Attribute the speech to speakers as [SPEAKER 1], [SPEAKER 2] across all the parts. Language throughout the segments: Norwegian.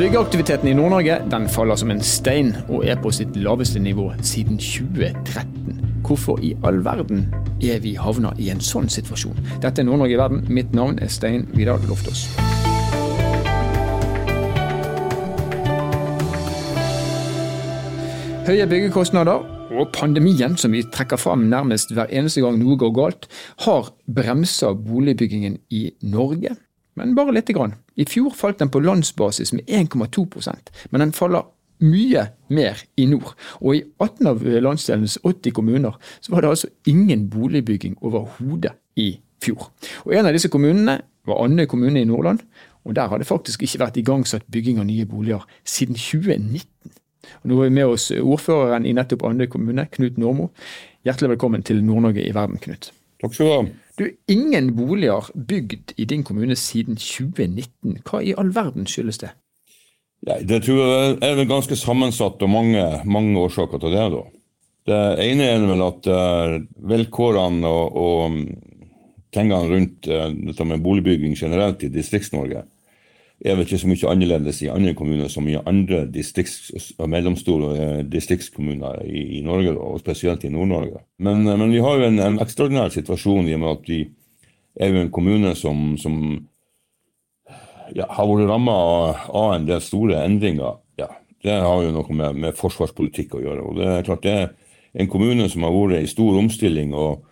[SPEAKER 1] Byggeaktiviteten i Nord-Norge den faller som en stein, og er på sitt laveste nivå siden 2013. Hvorfor i all verden er vi havna i en sånn situasjon? Dette er Nord-Norge i verden. Mitt navn er Stein Vidar Loftaas. Høye byggekostnader og pandemien, som vi trekker fram nærmest hver eneste gang noe går galt, har bremsa boligbyggingen i Norge men bare lite grann. I fjor falt den på landsbasis med 1,2% men den faller mye mer i nord. Og i 18 av landsdelens 80 kommuner så var det altså ingen boligbygging overhodet i fjor. Og En av disse kommunene var Andøy kommune i Nordland, og der har det faktisk ikke vært igangsatt bygging av nye boliger siden 2019. Og Nå er vi med oss ordføreren i nettopp Andøy kommune, Knut Normo. Hjertelig velkommen til Nord-Norge i verden, Knut.
[SPEAKER 2] Takk skal du ha.
[SPEAKER 1] Du, ingen boliger bygd i din kommune siden 2019. Hva i all verden skyldes det?
[SPEAKER 2] Ja, det tror jeg er vel ganske sammensatt og mange, mange årsaker til det. da. Det ene er vel at uh, vilkårene og, og, tingene rundt uh, dette med boligbygging generelt i Distrikts-Norge er vel ikke så mye annerledes i andre kommuner som i andre distrikts, mellomstore eh, distriktskommuner i, i Norge, og spesielt i Nord-Norge. Men, eh, men, vi har jo en, en, ekstraordinær situasjon i og med at vi er jo en kommune som, som ja, har vært ramma av, av, en del store endringer. Ja, det har jo noe med, med, forsvarspolitikk å gjøre. og Det er klart det er en kommune som har vært i stor omstilling. og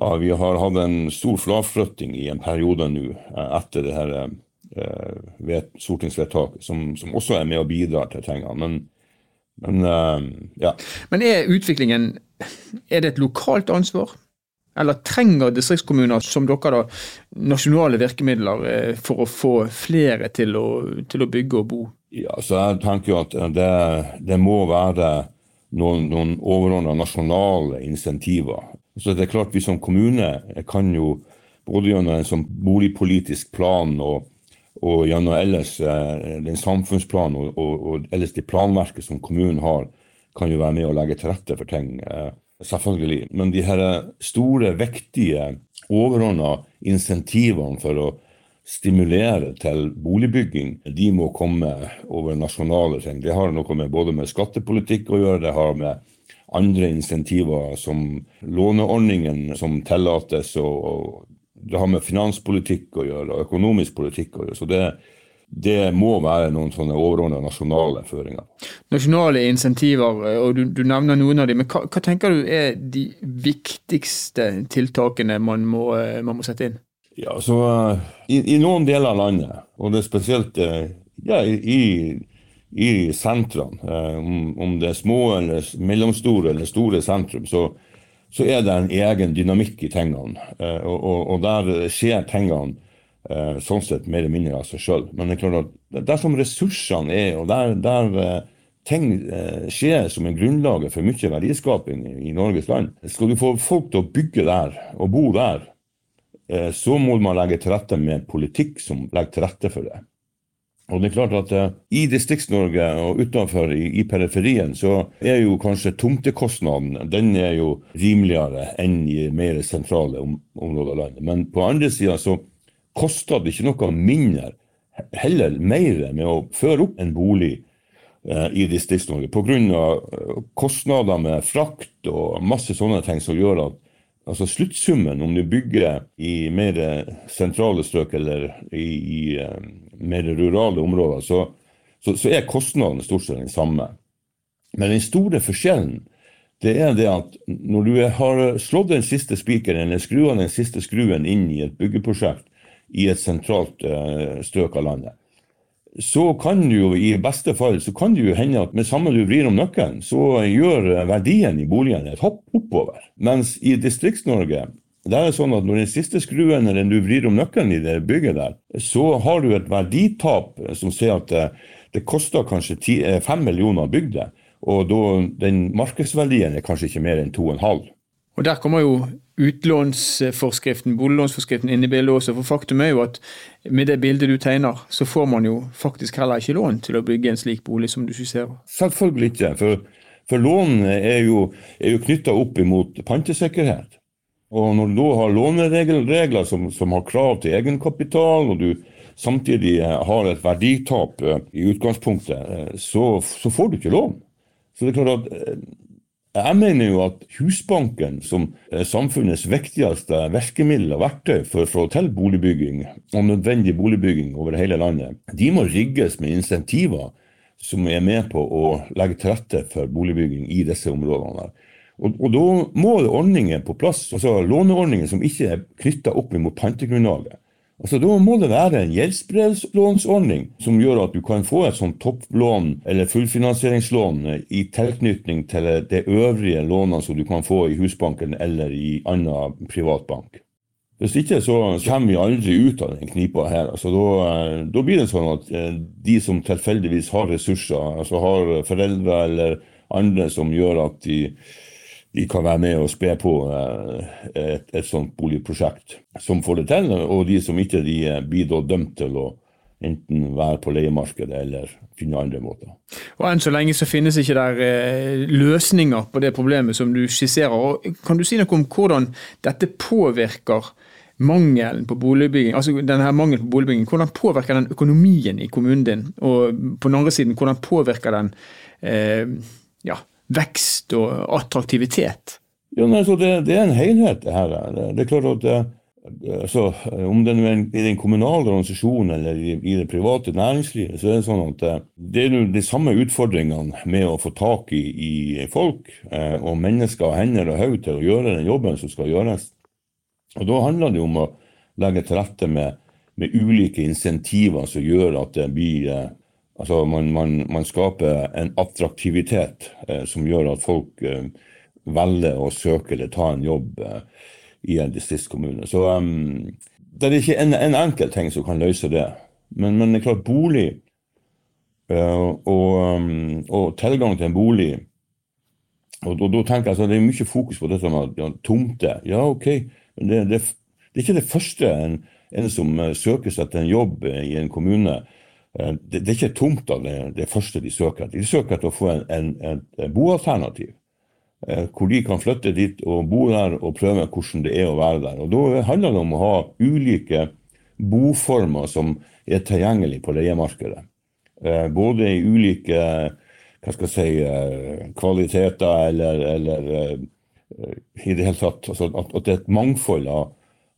[SPEAKER 2] ja, Vi har hatt en stor fraflytting i en periode nå eh, etter det her eh, stortingsvedtak, som, som, også er med og bidrar til tingene. Men, men eh, ja.
[SPEAKER 1] Men er utviklingen er det et lokalt ansvar? Eller trenger distriktskommuner som dere da, nasjonale virkemidler eh, for å få flere til å, til å bygge og bo?
[SPEAKER 2] Ja, så Jeg tenker jo at det, det må være noen, noen overordna nasjonale insentiver. Så det er klart Vi som kommune kan jo både gjennom en sånn boligpolitisk plan og og gjennom ellers eh, den samfunnsplanen og, og, og, ellers det planverket som kommunen har, kan jo være med å legge til rette for ting. Eh, selvfølgelig. Men de her store, viktige, overordna insentivene for å stimulere til boligbygging, de må komme over nasjonale ting. Det har noe med både med skattepolitikk å gjøre, det har med andre insentiver som låneordningen som tillates, og, det har med finanspolitikk å gjøre, og økonomisk politikk å gjøre. Så det, det må være noen sånne overordnede nasjonale føringer.
[SPEAKER 1] Nasjonale insentiver, og du, du nevner noen av dem. Men hva, hva, tenker du er de viktigste tiltakene man må, man må sette inn?
[SPEAKER 2] Ja, så i, i, noen deler av landet, og det er spesielt eh, ja, i, i sentrene, eh, om, om, det er små eller mellomstore eller store sentrum, så, så er det en egen dynamikk i tingene. Eh, og, og, og der skjer tingene eh, sånn sett mer eller mindre av seg sjøl. Men det er klart at der som ressursene er, og der, der eh, ting skjer som er grunnlaget for mye verdiskaping i Norges land, skal du få folk til å bygge der og bo der, så må man legge til rette med politikk som legger til rette for det. Og det er klart at uh, I Distrikts-Norge og utenfor i, i, periferien så er jo kanskje tomtekostnaden den er jo rimeligere enn i mer sentrale om, områder av landet. Men på andre sida så koster det ikke noe mindre, heller mer, med å føre opp en bolig uh, i Distrikts-Norge pga. Uh, kostnader med frakt og masse sånne ting som gjør at Altså Sluttsummen, om du bygger i mer sentrale strøk eller i, i um, mer rurale områder, så, så, så er kostnadene stort sett den samme. Men den store forskjellen det er det at når du har slått den siste spikeren eller skrua den siste skruen inn i et byggeprosjekt i et sentralt uh, strøk av landet, så kan du jo i beste fall så kan det jo hende at med samme du vrir om nøkkelen, så gjør verdien i boligen et hopp oppover. Mens i Distrikts-Norge der er sånn at Når den siste skruen eller du vrir om nøkkelen i det bygget, der, så har du et verditap som sier at det, det koster kanskje 5 eh, millioner å bygge det. Og da, den markedsverdien er kanskje ikke mer enn 2,5.
[SPEAKER 1] Og Der kommer jo utlånsforskriften, boliglånsforskriften inn i bildet også. For faktum er jo at med det bildet du tegner, så får man jo faktisk heller ikke lån til å bygge en slik bolig som du skisserer.
[SPEAKER 2] Selvfølgelig ikke. For, for lånene er jo, er jo knytta opp imot pantesikkerhet. Og når du da har låneregler som, som, har krav til egenkapital, og du samtidig har et verditap i utgangspunktet, så, så får du ikke lån. Så det er klart at jeg mener jo at Husbanken, som er samfunnets viktigste virkemiddel og verktøy for å få til boligbygging, og nødvendig boligbygging over hele landet, de må rigges med insentiver som er med på å legge til rette for boligbygging i disse områdene. Og, og Da må det ordninger på plass, altså låneordninger som ikke er knytta opp mot pantegrunnlaget. Altså, Da må det være en gjeldsbrevlånsordning som gjør at du kan få et sånt topplån eller fullfinansieringslån i tilknytning til det øvrige lånet som du kan få i Husbanken eller i annen privatbank. Hvis ikke så kommer vi aldri ut av den knipa her. Altså, da, da, blir det sånn at eh, de som tilfeldigvis har ressurser, altså har foreldre eller andre som gjør at de de kan være med og spe på eh, et, et sånt boligprosjekt som får det til. Og de som ikke de blir da dømt til å enten være på leiemarkedet eller finne andre måter.
[SPEAKER 1] Og Enn så lenge så finnes ikke der eh, løsninger på det problemet som du skisserer. Og kan du si noe om hvordan dette påvirker mangelen på boligbygging, altså denne mangelen på boligbygging, hvordan påvirker den økonomien i kommunen din? Og på den andre siden, hvordan påvirker den eh, ja, vekst og attraktivitet?
[SPEAKER 2] Ja, nei, det, det, er en helhet, det her. Det, er klart at det, altså, Om det er i den kommunale organisasjonen eller i, i, det private næringslivet, så er det sånn at det er de samme utfordringene med å få tak i, i folk eh, og mennesker, og hender og hode til å gjøre den jobben som skal gjøres. Og Da handler det om å legge til rette med, med ulike insentiver som gjør at det blir eh, Altså man, man, man skaper en attraktivitet eh, som gjør at folk eh, velger å søke eller ta en jobb eh, i en distriktskommune. Så um, det er ikke en, en enkel ting som kan løse det. Men, men det er klart, bolig uh, og, um, og, tilgang til en bolig og Da tenker jeg altså, Det er mye fokus på dette med ja, tomter. Ja, OK, det, det, det, er ikke det første en, en som søker seg til en jobb i en kommune Eh, det, det, er ikke tomt av det, det, første de søker etter. De søker etter å få en, en, et boalternativ. Eh, hvor de kan flytte dit og bo der og prøve hvordan det er å være der. Og Da handler det om å ha ulike boformer som er tilgjengelig på leiemarkedet. Eh, både i ulike hva skal jeg si, kvaliteter eller, eller i det hele tatt altså at, det er et mangfold av,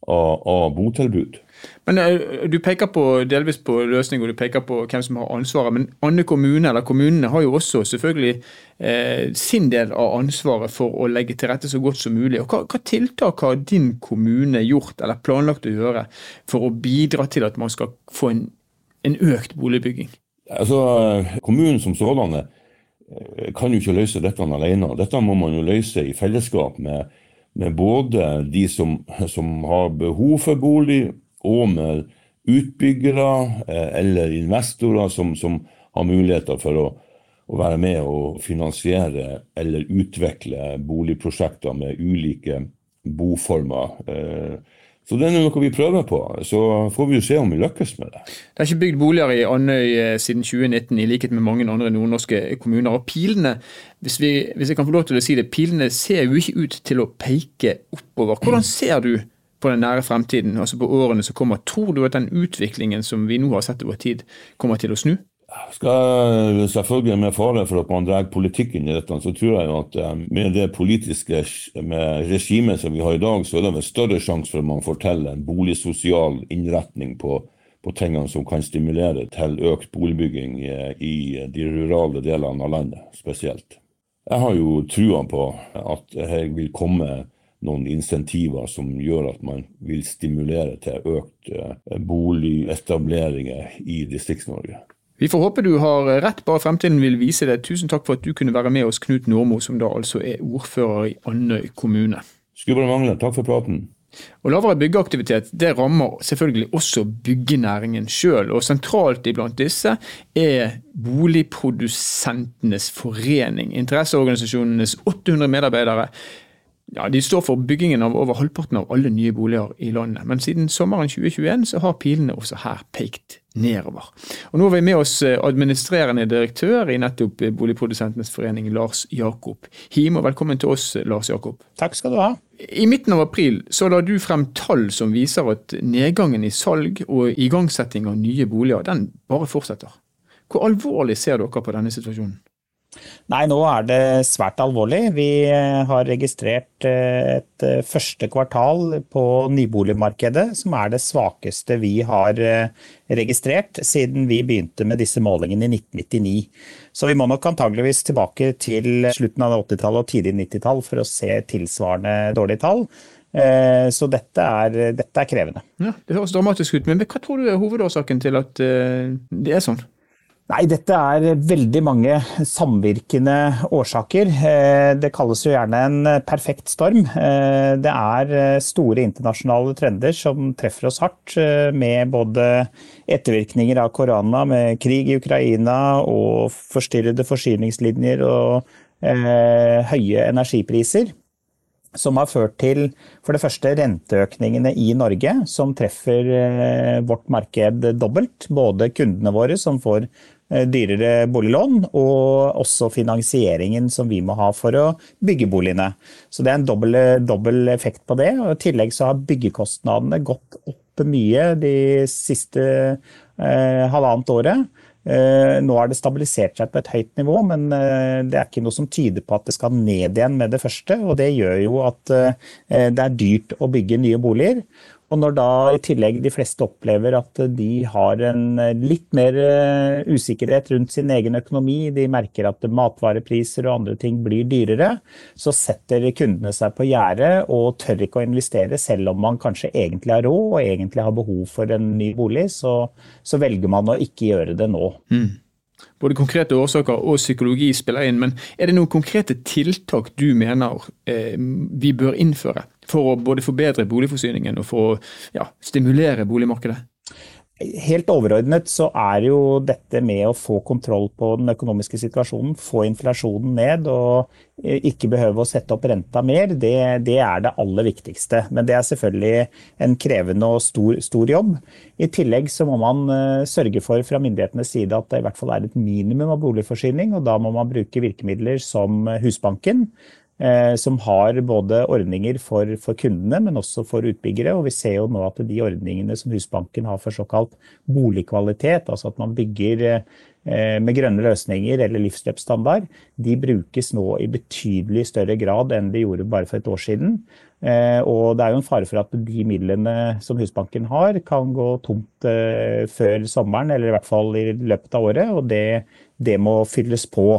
[SPEAKER 2] av, av botilbud.
[SPEAKER 1] Men eh, Du peker på, delvis på løsning og du peker på hvem som har ansvaret. Men Anne kommune, eller kommunene har jo også selvfølgelig eh, sin del av ansvaret for å legge til rette så godt som mulig. Og hva, hva, tiltak har din kommune gjort eller planlagt å gjøre for å bidra til at man skal få en, en økt boligbygging?
[SPEAKER 2] Altså, Kommunen som sådan eh, kan jo ikke løse dette alene. Dette må man jo løse i fellesskap med, med både de som, som har behov for bolig, og med utbyggere eh, eller investorer som, som har muligheter for å, å, være med og finansiere eller utvikle boligprosjekter med ulike boformer. Eh, så det er noe vi prøver på. Så får vi jo se om vi lykkes med det.
[SPEAKER 1] Det er ikke bygd boliger i Andøy eh, siden 2019, i likhet med mange andre nordnorske kommuner. Og pilene, hvis, vi, hvis jeg kan få lov til å si det, pilene ser jo ikke ut til å peke oppover. Hvordan ser du på den nære fremtiden, altså på årene som kommer. Tror du at den utviklingen som vi nå har sett over tid, kommer til å snu?
[SPEAKER 2] Skal selvfølgelig Med fare for at man drar politikken i dette, så tror jeg at eh, med det politiske med regimet som vi har i dag, så er det en større sjanse for at man får til en boligsosial innretning på, på tingene som kan stimulere til økt boligbygging i de rurale delene av landet spesielt. Jeg har jo trua på at det vil komme noen insentiver som gjør at man vil stimulere til økt eh, boligetableringer i Distrikts-Norge.
[SPEAKER 1] Vi får håpe du har rett, bare fremtiden vil vise det. Tusen takk for at du kunne være med oss, Knut Normo, som da altså er ordfører i Andøy kommune.
[SPEAKER 2] Skulle bare mangle. Takk for praten.
[SPEAKER 1] Og Lavere byggeaktivitet det rammer selvfølgelig også byggenæringen sjøl. Og sentralt iblant disse er Boligprodusentenes forening. Interesseorganisasjonenes 800 medarbeidere Ja, De står for byggingen av over halvparten av alle nye boliger i landet. Men siden sommeren 2021 så har pilene også her pekt nedover. Og Nå har vi med oss eh, administrerende direktør i nettopp Boligprodusentenes forening, Lars Jakob Him. Og velkommen til oss, Lars Jakob.
[SPEAKER 3] Takk skal du ha.
[SPEAKER 1] I midten av april så la du frem tall som viser at nedgangen i salg og igangsetting av nye boliger, den bare fortsetter. Hvor alvorlig ser dere på denne situasjonen?
[SPEAKER 3] Nei, nå er det svært alvorlig. Vi eh, har registrert eh, et eh, første kvartal på nyboligmarkedet som er det svakeste vi har registrert siden vi begynte med disse målingene i 1999. Så vi må nok antageligvis tilbake til slutten av 80-tallet og tidlig 90-tall for å se tilsvarende dårlige tall. Så dette er, dette er krevende.
[SPEAKER 1] Ja, Det høres dramatisk ut, men hva tror du er hovedårsaken til at det er sånn?
[SPEAKER 3] Nei, dette er veldig mange samvirkende årsaker. Eh, det kalles jo gjerne en perfekt storm. Eh, det er eh, store internasjonale trender som treffer oss hardt, med både ettervirkninger av korona, med krig i Ukraina og forstyrrede forsyningslinjer og høye energipriser som har ført til for det første renteøkningene i Norge, som treffer vårt marked dobbelt. Både kundene våre, som får dyrere boliglån, og også finansieringen som vi må ha for å bygge boligene. Så det er en dobbel, dobbel effekt på det. og I tillegg så har byggekostnadene gått opp mye de siste eh, halvannet året. Eh, nå har det stabilisert seg på et høyt nivå, men eh, det er ikke noe som tyder på at det skal ned igjen med det første. og Det gjør jo at eh, det er dyrt å bygge nye boliger. Og når da i tillegg de fleste opplever at de har en litt mer eh, usikkerhet rundt sin egen økonomi, de merker at matvarepriser og andre ting blir dyrere, så setter kundene seg på gjerdet og tør ikke å investere, selv om man kanskje egentlig har råd og egentlig har behov for en ny bolig, så, så velger man å ikke gjøre det nå. Mm.
[SPEAKER 1] Både konkrete årsaker og psykologi spiller inn, men er det noen konkrete tiltak du mener eh, vi bør innføre for å både forbedre boligforsyningen og for å ja, stimulere boligmarkedet?
[SPEAKER 3] Helt overordnet så er jo dette med å få kontroll på den økonomiske situasjonen, få inflasjonen ned og eh, ikke behøve å sette opp renta mer, det, det er det aller viktigste. Men det er selvfølgelig en krevende og stor, stor, jobb. I tillegg så må man uh, sørge for fra myndighetenes side at det i hvert fall er et minimum av boligforsyning, og da må man bruke virkemidler som Husbanken Eh, som har både ordninger for, for, kundene, men også for utbyggere. Og vi ser jo nå at de ordningene som Husbanken har for såkalt boligkvalitet, altså at man bygger eh, med grønne løsninger eller livsløpsstandard, de brukes nå i betydelig større grad enn de gjorde bare for et år siden. Eh, og det er jo en fare for at de midlene som Husbanken har, kan gå tomt før sommeren, eller i hvert fall i løpet av året, og det, det må fylles på.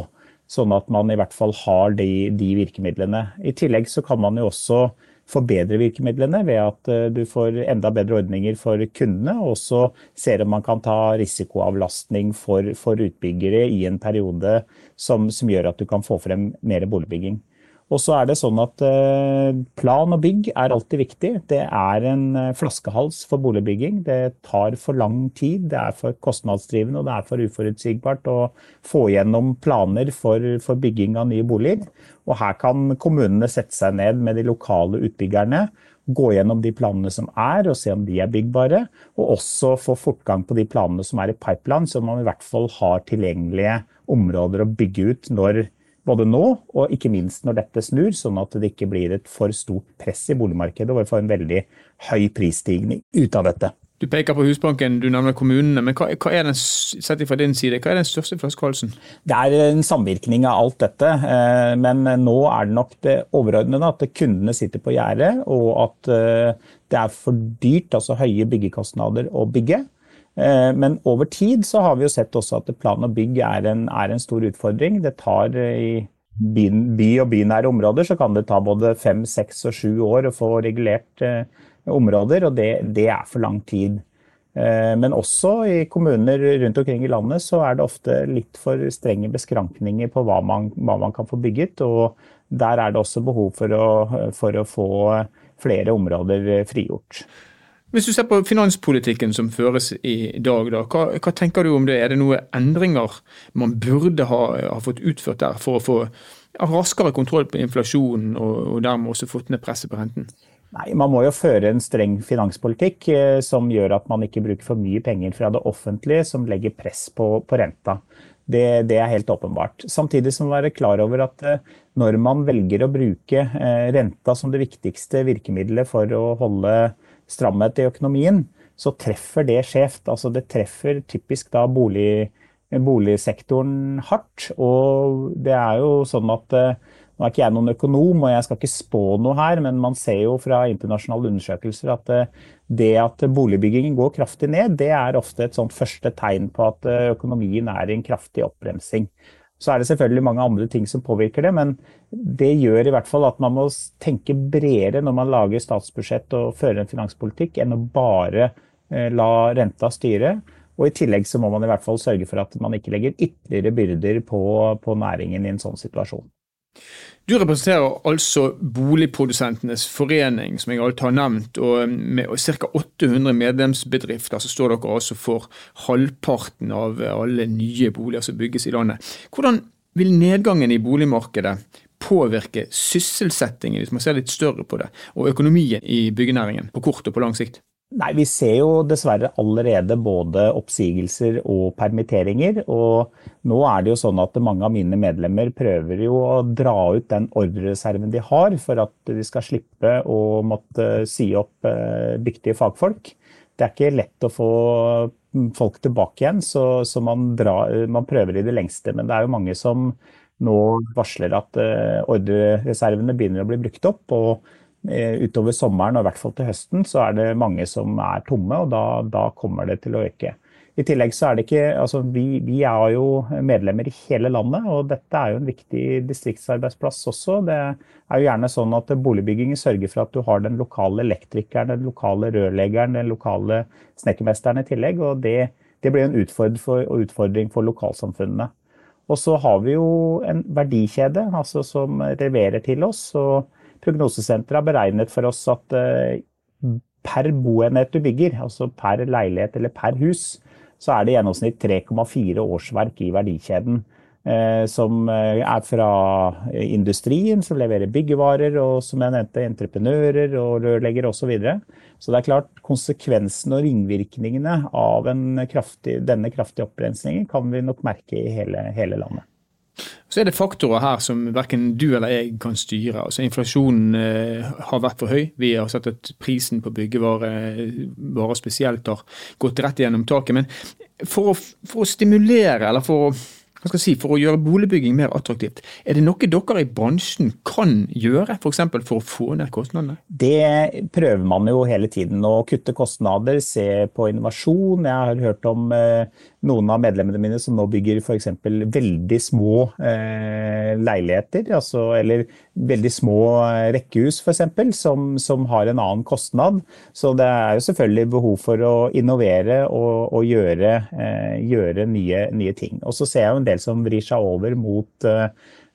[SPEAKER 3] Sånn at man i hvert fall har de, de, virkemidlene. I tillegg så kan man jo også forbedre virkemidlene ved at eh, du får enda bedre ordninger for kundene, og også ser om man kan ta risikoavlastning for, for utbyggere i en periode som, som gjør at du kan få frem mer boligbygging. Og så er det sånn at eh, plan og bygg er alltid viktig. Det er en eh, flaskehals for boligbygging. Det tar for lang tid, det er for kostnadsdrivende og det er for uforutsigbart å få gjennom planer for, for bygging av nye boliger. Og her kan kommunene sette seg ned med de lokale utbyggerne gå gjennom de planene som er, og se om de er byggbare. Og også få fortgang på de planene som er i pipeline, så man i hvert fall har tilgjengelige områder å bygge ut når både nå og ikke minst når dette snur, sånn at det ikke blir et for stort press i boligmarkedet og vi får en veldig høy prisstigning ut av dette.
[SPEAKER 1] Du peker på Husbanken, du nevner kommunene. Men hva, hva er den, sett fra din side, hva er den største flaskehalsen?
[SPEAKER 3] Det er en samvirkning av alt dette. Eh, men nå er det nok det overordnede at kundene sitter på gjerdet, og at eh, det er for dyrt, altså høye byggekostnader, å bygge. Eh, men over tid så har vi jo sett også at plan og bygg er en, er en stor utfordring. Det tar eh, i by, by og bynære områder så kan det ta både fem, seks og sju år å få regulert eh, områder, og det, det, er for lang tid. Eh, men også i kommuner rundt omkring i landet så er det ofte litt for strenge beskrankninger på hva man, hva man kan få bygget. Og der er det også behov for å, for å få flere områder frigjort.
[SPEAKER 1] Hvis du ser på finanspolitikken som føres i dag, da, hva, hva, tenker du om det? Er det noen endringer man burde ha, ha fått utført der for å få raskere kontroll på inflasjonen, og, og dermed også fått ned presset på renten?
[SPEAKER 3] Nei, Man må jo føre en streng finanspolitikk eh, som gjør at man ikke bruker for mye penger fra det offentlige, som legger press på, på renta. Det, det, er helt åpenbart. Samtidig som man være klar over at eh, når man velger å bruke eh, renta som det viktigste virkemidlet for å holde stramhet i økonomien, så treffer det skjevt. Altså det treffer typisk da bolig, boligsektoren hardt. Og det er jo sånn at nå er ikke jeg noen økonom, og jeg skal ikke spå noe her, men man ser jo fra internasjonale undersøkelser at eh, det at boligbyggingen går kraftig ned, det er ofte et sånt første tegn på at eh, økonomien er i en kraftig oppbremsing. Så er det selvfølgelig mange andre ting som påvirker det, men det gjør i hvert fall at man må tenke bredere når man lager statsbudsjett og fører en finanspolitikk, enn å bare eh, la renta styre. Og I tillegg så må man i hvert fall sørge for at man ikke legger ytterligere byrder på, på næringen i en sånn situasjon.
[SPEAKER 1] Du representerer altså Boligprodusentenes forening, som jeg alt har nevnt. og Med ca. 800 medlemsbedrifter så står dere altså for halvparten av alle nye boliger som bygges i landet. Hvordan vil nedgangen i boligmarkedet påvirke sysselsettingen, hvis man ser litt større på det, og økonomien i byggenæringen på kort og på lang sikt?
[SPEAKER 3] Nei, Vi ser jo dessverre allerede både oppsigelser og permitteringer. Og nå er det jo sånn at mange av mine medlemmer prøver jo å dra ut den ordrereserven de har, for at de skal slippe å måtte si opp eh, dyktige fagfolk. Det er ikke lett å få folk tilbake igjen, så, så man, drar, man, prøver i det lengste. Men det er jo mange som nå varsler at eh, ordrereservene begynner å bli brukt opp. og utover sommeren og i hvert fall til høsten, så er det mange som er tomme, og da, da kommer det til å øke. I tillegg så er det ikke Altså, vi, vi, er jo medlemmer i hele landet, og dette er jo en viktig distriktsarbeidsplass også. Det er jo gjerne sånn at boligbyggingen sørger for at du har den lokale elektrikeren, den lokale rørleggeren, den lokale snekkermesteren i tillegg, og det, det blir en utfordring for, utfordring for lokalsamfunnene. Og så har vi jo en verdikjede altså som leverer til oss. og Prognosesenteret har beregnet for oss at eh, per boenhet du bygger, altså per leilighet eller per hus, så er det i gjennomsnitt 3,4 årsverk i verdikjeden. Eh, som eh, er fra industrien, som leverer byggevarer, og som jeg nevnte, entreprenører og rørleggere osv. Så, videre. så det er klart konsekvensene og ringvirkningene av kraftig, denne kraftige opprensningen kan vi nok merke i hele, hele landet.
[SPEAKER 1] Så er det faktorer her som verken du eller jeg kan styre. Altså Inflasjonen eh, har vært for høy. Vi har sett at prisen på byggevarer spesielt har gått rett gjennom taket. Men for å, for å stimulere, eller for å si, for å gjøre boligbygging mer attraktivt. Er det noe dere i bransjen kan gjøre, f.eks. For, for å få ned kostnadene?
[SPEAKER 3] Det prøver man jo hele tiden. Å kutte kostnader, se på innovasjon. Jeg har hørt om eh, noen av medlemmene mine som nå bygger f.eks. veldig små eh, leiligheter. Altså, eller veldig små eh, rekkehus f.eks. Som, som har en annen kostnad. Så det er jo selvfølgelig behov for å innovere og, og gjøre, eh, gjøre nye, nye, ting. Og så ser jeg jo en del som vrir seg over mot, eh,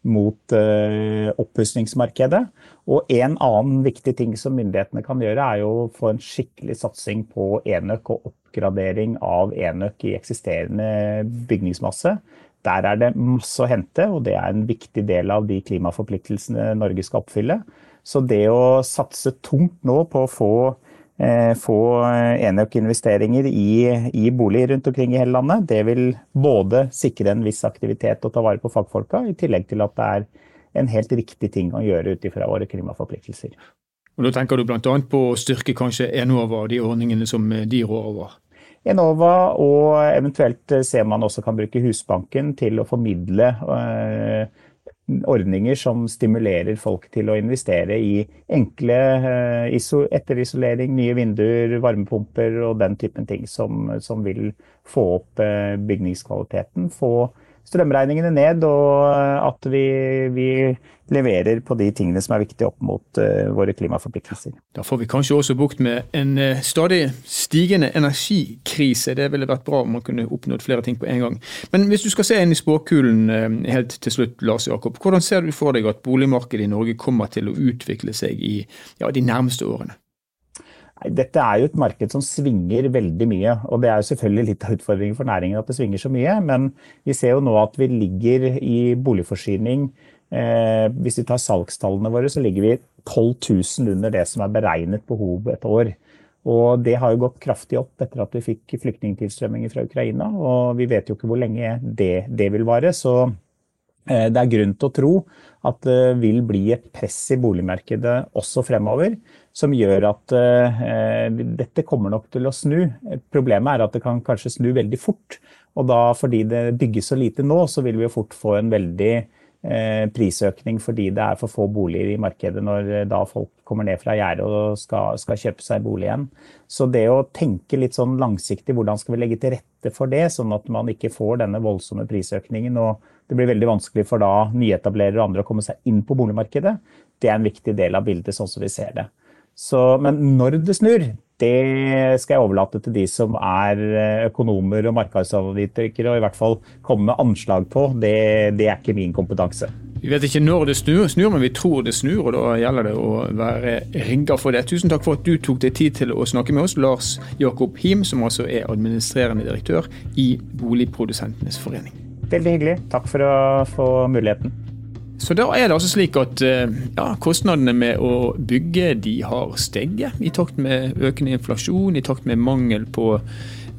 [SPEAKER 3] mot eh, oppussingsmarkedet. Og en annen viktig ting som myndighetene kan gjøre, er å få en skikkelig satsing på enøk og oppgradering av enøk i eksisterende bygningsmasse. Der er det masse å hente, og det er en viktig del av de klimaforpliktelsene Norge skal oppfylle. Så det å satse tungt nå på å få få enøkinvesteringer i, i boliger rundt omkring i hele landet. Det vil både sikre en viss aktivitet og ta vare på fagfolka, i tillegg til at det er en helt riktig ting å gjøre ut ifra våre klimaforpliktelser.
[SPEAKER 1] Og Da tenker du bl.a. på å styrke kanskje Enova og de ordningene som de rår over?
[SPEAKER 3] Enova, og eventuelt ser man også kan bruke Husbanken til å formidle øh, ordninger som stimulerer folk til å investere i enkle eh, etterisolering, nye vinduer, varmepumper og den typen ting som, som vil få opp eh, bygningskvaliteten. Få strømregningene ned, og eh, at vi, vi, leverer på de tingene som er viktige opp mot uh, våre klimaforpliktelser.
[SPEAKER 1] Da får vi kanskje også bukt med en uh, stadig stigende energikrise. Det ville vært bra om man kunne oppnådd flere ting på en gang. Men hvis du skal se inn i spåkulen helt til slutt, Lars Jakob. Hvordan ser du for deg at boligmarkedet i Norge kommer til å utvikle seg i ja, de nærmeste årene?
[SPEAKER 3] Dette er jo et marked som svinger veldig mye. og Det er jo selvfølgelig litt av utfordringen for næringen at det svinger så mye. Men vi ser jo nå at vi ligger i boligforsyning Eh, hvis vi tar salgstallene våre, så ligger vi 12 000 under det som er beregnet behov et år. Og det har jo gått kraftig opp etter at vi fikk flyktningtilstrømminger fra Ukraina. Og vi vet jo ikke hvor lenge det, det vil vare. Så det er grunn til å tro at det vil bli et press i boligmarkedet også fremover, som gjør at uh, dette kommer nok til å snu. Problemet er at det kan kanskje snu veldig fort. Og da fordi det bygges så lite nå, så vil vi jo fort få en veldig Eh, prisøkning fordi det er for få boliger i markedet når eh, da folk kommer ned fra gjerdet og skal, skal, kjøpe seg bolig igjen. Så det å tenke litt sånn langsiktig, hvordan skal vi legge til rette for det, sånn at man ikke får denne voldsomme prisøkningen og det blir veldig vanskelig for da nyetablerere og andre å komme seg inn på boligmarkedet, det er en viktig del av bildet sånn som vi ser det. Så, men når det snur, det skal jeg overlate til de som er eh, økonomer og markedsanalytikere, og i hvert fall komme med anslag på. Det, det er ikke min kompetanse.
[SPEAKER 1] Vi vet ikke når det snur, snur, men vi tror det snur, og da gjelder det å være rigga for det. Tusen takk for at du tok deg tid til å snakke med oss, Lars Jakob Him, som altså er administrerende direktør i Boligprodusentenes forening.
[SPEAKER 3] Veldig hyggelig. Takk for å få muligheten.
[SPEAKER 1] Så da er det altså slik at eh, ja, kostnadene med å bygge de har steget i takt med økende inflasjon, i takt med mangel på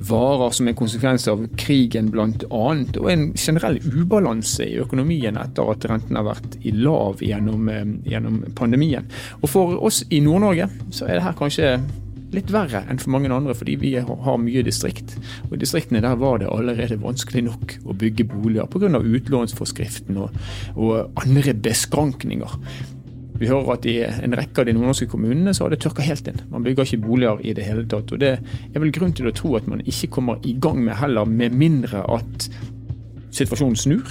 [SPEAKER 1] varer som er konsekvens av krigen bl.a. Og en generell ubalanse i økonomien etter at renten har vært i lav gjennom, eh, gjennom pandemien. Og for oss i Nord-Norge så er det her kanskje litt verre enn for mange andre, fordi vi har mye distrikt. Og I distriktene der var det allerede vanskelig nok å bygge boliger pga. utlånsforskriften og, og andre beskrankninger. Vi hører at i en rekke av de nordnorske kommunene så har det tørka helt inn. Man bygger ikke boliger i det hele tatt. og Det er vel grunn til å tro at man ikke kommer i gang med heller, med mindre at situasjonen snur,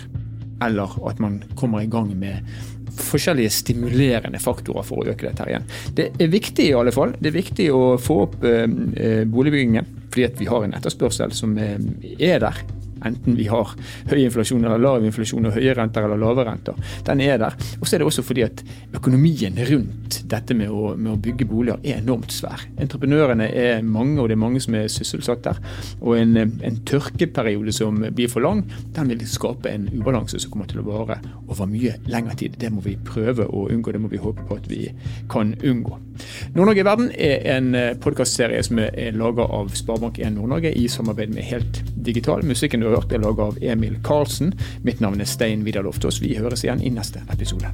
[SPEAKER 1] eller at man kommer i gang med forskjellige stimulerende faktorer for å øke dette igjen. Det er viktig i alle fall. Det er viktig å få opp eh, eh boligbyggingen, fordi at vi har en etterspørsel som eh, er der enten vi har høy inflasjon eller lav inflasjon og høye renter eller lave renter. Den er der. Og så er det også fordi at økonomien rundt dette med å, med å bygge boliger er enormt svær. Entreprenørene er mange, og det er mange som er sysselsatt der. Og en, en tørkeperiode som blir for lang, den vil skape en ubalanse som kommer til å vare over mye lengre tid. Det må vi prøve å unngå, det må vi håpe på at vi kan unngå. Nord-Norge i verden er en podkastserie som er laga av Sparebank1 Nord-Norge i samarbeid med Helt Digital. Musikken du har hørt er laga av Emil Karlsen. Mitt navn er Stein Vidar Loftaas. Vi høres igjen i neste episode.